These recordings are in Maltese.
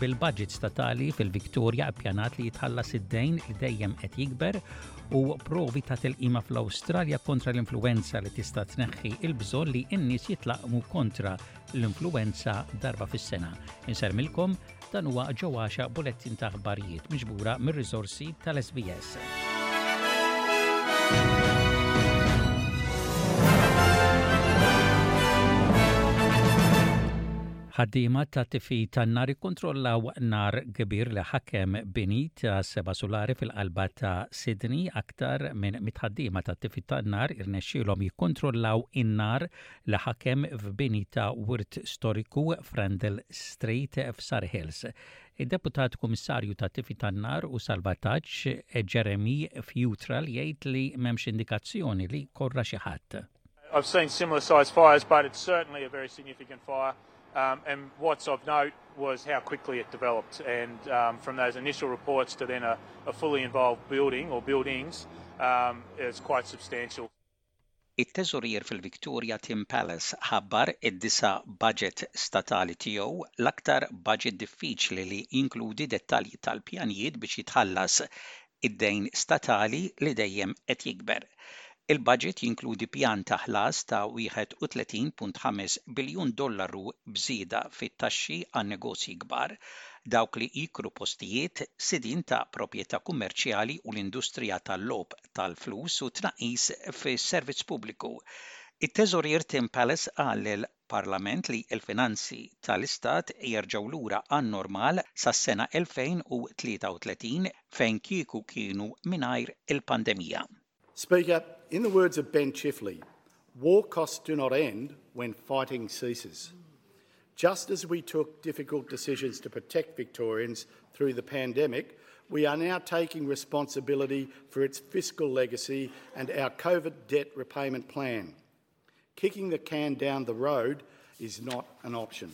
bil-budget statali fil-Victoria ppjanat li jitħallas id-dejn li dejjem qed jikber u provi ta' tilqima fl-Awstralja kontra l-influenza li tista' tneħħi il-bżonn li n-nies jitlaqmu kontra l-influenza darba fis-sena. Insermilkom dan huwa ġewwaxa bulettin ta' aħbarijiet miġbura mir-riżorsi tal-SBS. Ħaddiema ta' tifi tan-nar ikkontrollaw nar kbir li ħakem bini ta' seba' sulari fil-qalba ta' Sydney. Aktar minn mitt ħaddiema ta' tifi tan-nar irnexxielhom jikkontrollaw in-nar li ħakem f'bini ta' wirt storiku f'Randall Street f'Surry Hills. Id-Deputat Kummissarju ta' Tifi tan-Nar u Salvataġġ, Jeremy Futrell jgħid li m'hemmx indikazzjoni li jkorrha xi ħadd. I've seen similar sized fires, but it's certainly a very significant fire. Um, and what's of note was how quickly it developed. And um, from those initial reports to then a, a fully involved building or buildings, um, it's quite substantial. It-teżorier fil-Victoria Tim Palace ħabbar id-disa' baġit statali tiegħu l-aktar baġit diffiċli li jinkludi dettalji tal-pjanijiet biex jitħallas id-dejn statali li dejjem qed jikber. Il-baġit jinkludi pjan ta' ħlas ta' 31.5 biljun dollaru b'żieda fit-taxxi għan-negozji kbar, dawk li jikru postijiet, sidien ta' proprjetà kummerċjali u l-industrija tal-logħob tal-flus u tnaqqis fis-servizz pubbliku. It-Teżorier Tim Pallas qal lil Parlament li l-finanzi tal-Istat jerġgħu lura għan-normal sas-sena 2033 fejn kieku kienu mingħajr il-pandemija. Speaker, In the words of Ben Chifley, War costs do not end when fighting ceases. Just as we took difficult decisions to protect Victorians through the pandemic, we are now taking responsibility for its fiscal legacy and our Covid debt repayment plan. Kicking the can down the road is not an option.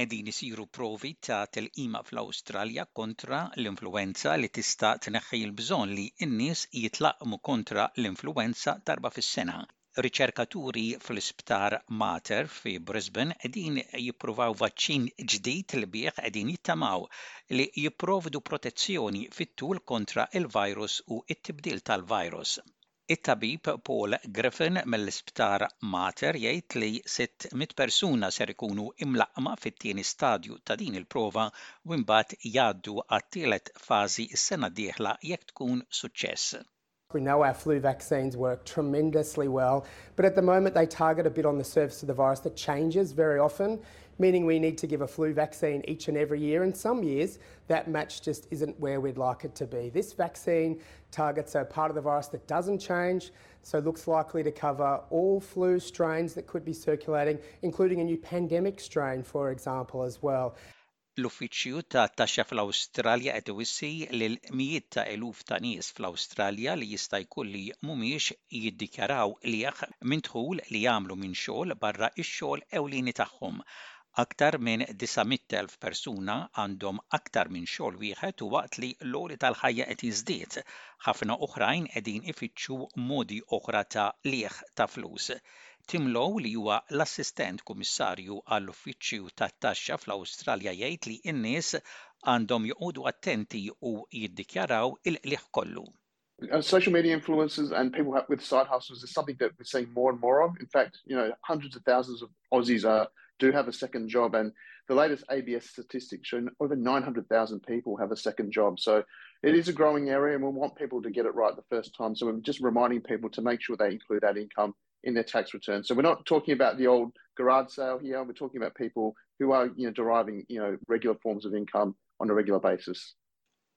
Qegħdin isiru provi ta' tilqima fl-Awstralja kontra l-influwenza li tista' tneħħi l-bżonn li n-nies jitlaqqmu kontra l-influwenza darba fis-sena. Riċerkaturi fl-Isptar Mater fi Brisbane qegħdin jippruvaw vaċċin ġdid li bih qegħdin jittamaw li jipprovdu protezzjoni fit-tul kontra l-virus u t-tibdil tal-virus. It-tabib Paul Griffin mill-Isptar Mater jgħid li sitt mitt persuna ser ikunu imlaqqma fit-tieni stadju ta' din il-prova u imbagħad jgħaddu għat-tielet fażi s-sena d-dieħla jekk tkun suċċess. We know our flu vaccines work tremendously well, but at the moment they target a bit on the surface of the virus that changes very often, meaning we need to give a flu vaccine each and every year and some years that match just isn't where we'd like it to be. This vaccine Target so part of the virus that doesn't change, so looks likely to cover all flu strains that could be circulating, including a new pandemic strain, for example, as well. L-Uffiċċju tat-Taxxa fl-Awstralja qed iwissi lil mijiet ta' eluf ta' nies fl-Awstralja li jista' jkun li mhumiex jiddikjaraw qligħ minn dħul li jagħmlu minn xogħol barra x-xogħol ewlieni tagħhom, Aktar minn 900,000 persuna għandhom aktar minn xogħol wieħed u waqt li l-għoli tal-ħajja qed jiżdied, ħafna oħrajn qegħdin ifittxu modi oħra ta' qligħ ta' flus. Tim Lowe li huwa l-Assistent Kummissarju għall-Uffiċċju tat-Taxxa fl-Awstralja jgħid li n-nies għandhom joqogħdu attenti u jiddikjaraw il-qligħ kollu. Social media influencers and people with side hustles is something that we're seeing more and more of. In fact, you know, hundreds of thousands of Aussies are, do have a second job, and the latest ABS statistics show over 900,000 people have a second job. So it is a growing area, and we want people to get it right the first time. So we're just reminding people to make sure they include that income in their tax return. So we're not talking about the old garage sale here. We're talking about people who are you know deriving you know regular forms of income on a regular basis.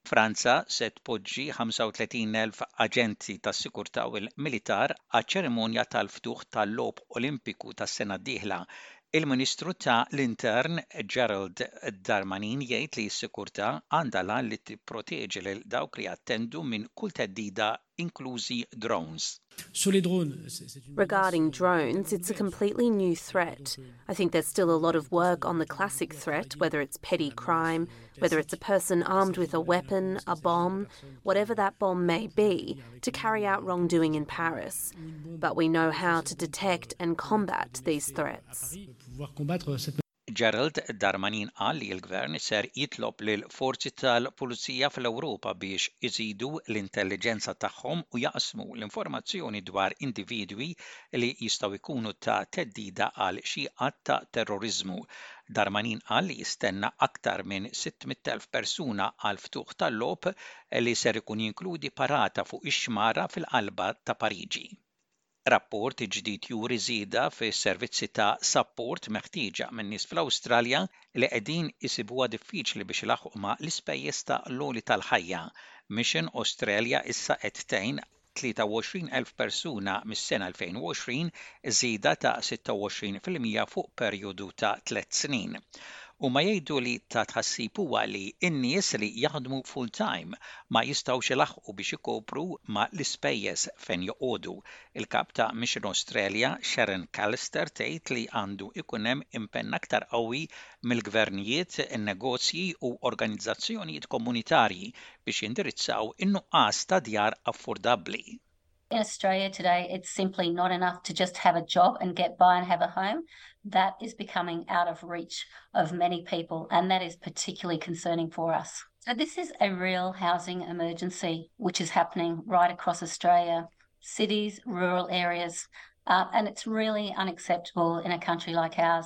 Franza se tpoġġi 35,000 aġenti tas-sigurtà u l-militar għaċ-ċerimonja tal-ftuħ tal-Logħob Olimpiku tas-sena d-dieħla. Il-Ministru ta' l-Intern Gerald Darmanin jgħid li s-sigurtà għandha l-għan li tipproteġi lil dawk li jattendu minn kull theddida inclusi drones. Regarding euh, drones, it's a completely new threat. I think there's still a lot of work on the classic threat, whether it's petty crime, whether it's a person armed with a weapon, a bomb, whatever that bomb may be, to carry out wrongdoing in Paris. But we know how to detect euh, and combat these threats. Gerald Darmanin qal li l-Gvern ser jitlob lill-forzi tal-pulizija fl-Ewropa biex iżidu l-intelliġenza tagħhom u jaqsmu l-informazzjoni dwar individwi li jistgħu jkunu ta' theddida għal xi att ta' terroriżmu. Darmanin qal li jistenna aktar minn 600,000 persuna għall-ftuħ tal-logħob li ser ikun jinkludi parata fuq ix-xmara fil-qalba ta' Pariġi. Rapport il-ġdid juri żieda fis-servizzi ta' sapport meħtieġa minn nies fl-Awstralja li qegħdin isibuha diffiċli biex ilaħħqu ma' l-ispejjeż ta' l-għoli tal-ħajja. Mission Australia issa qed tgħin 23,000 persuna mis-sena 2020, żieda ta' 26 fil-mija fuq perjodu ta' tliet snin. Huma jgħidu li ta' tħassib huwa li n-nies li jaħdmu full time ma jistgħux ilaħħqu biex ikopru ma' l-ispejjeż fejn joqogħdu. Il-Kap ta' Mission Australia, Sharon Callister tgħid li għandu jkun hemm impenn aktar qawwi mill-gvernijiet, negozji u organizzazzjonijiet komunitarji biex jindirizzaw in-nuqqas ta' djar affordabbli. in Australia today, it's simply not enough to just have a job and get by and have a home. That is becoming out of reach of many people, and that is particularly concerning for us. So, this is a real housing emergency which is happening right across Australia cities, rural areas, uh, and it's really unacceptable in a country like ours.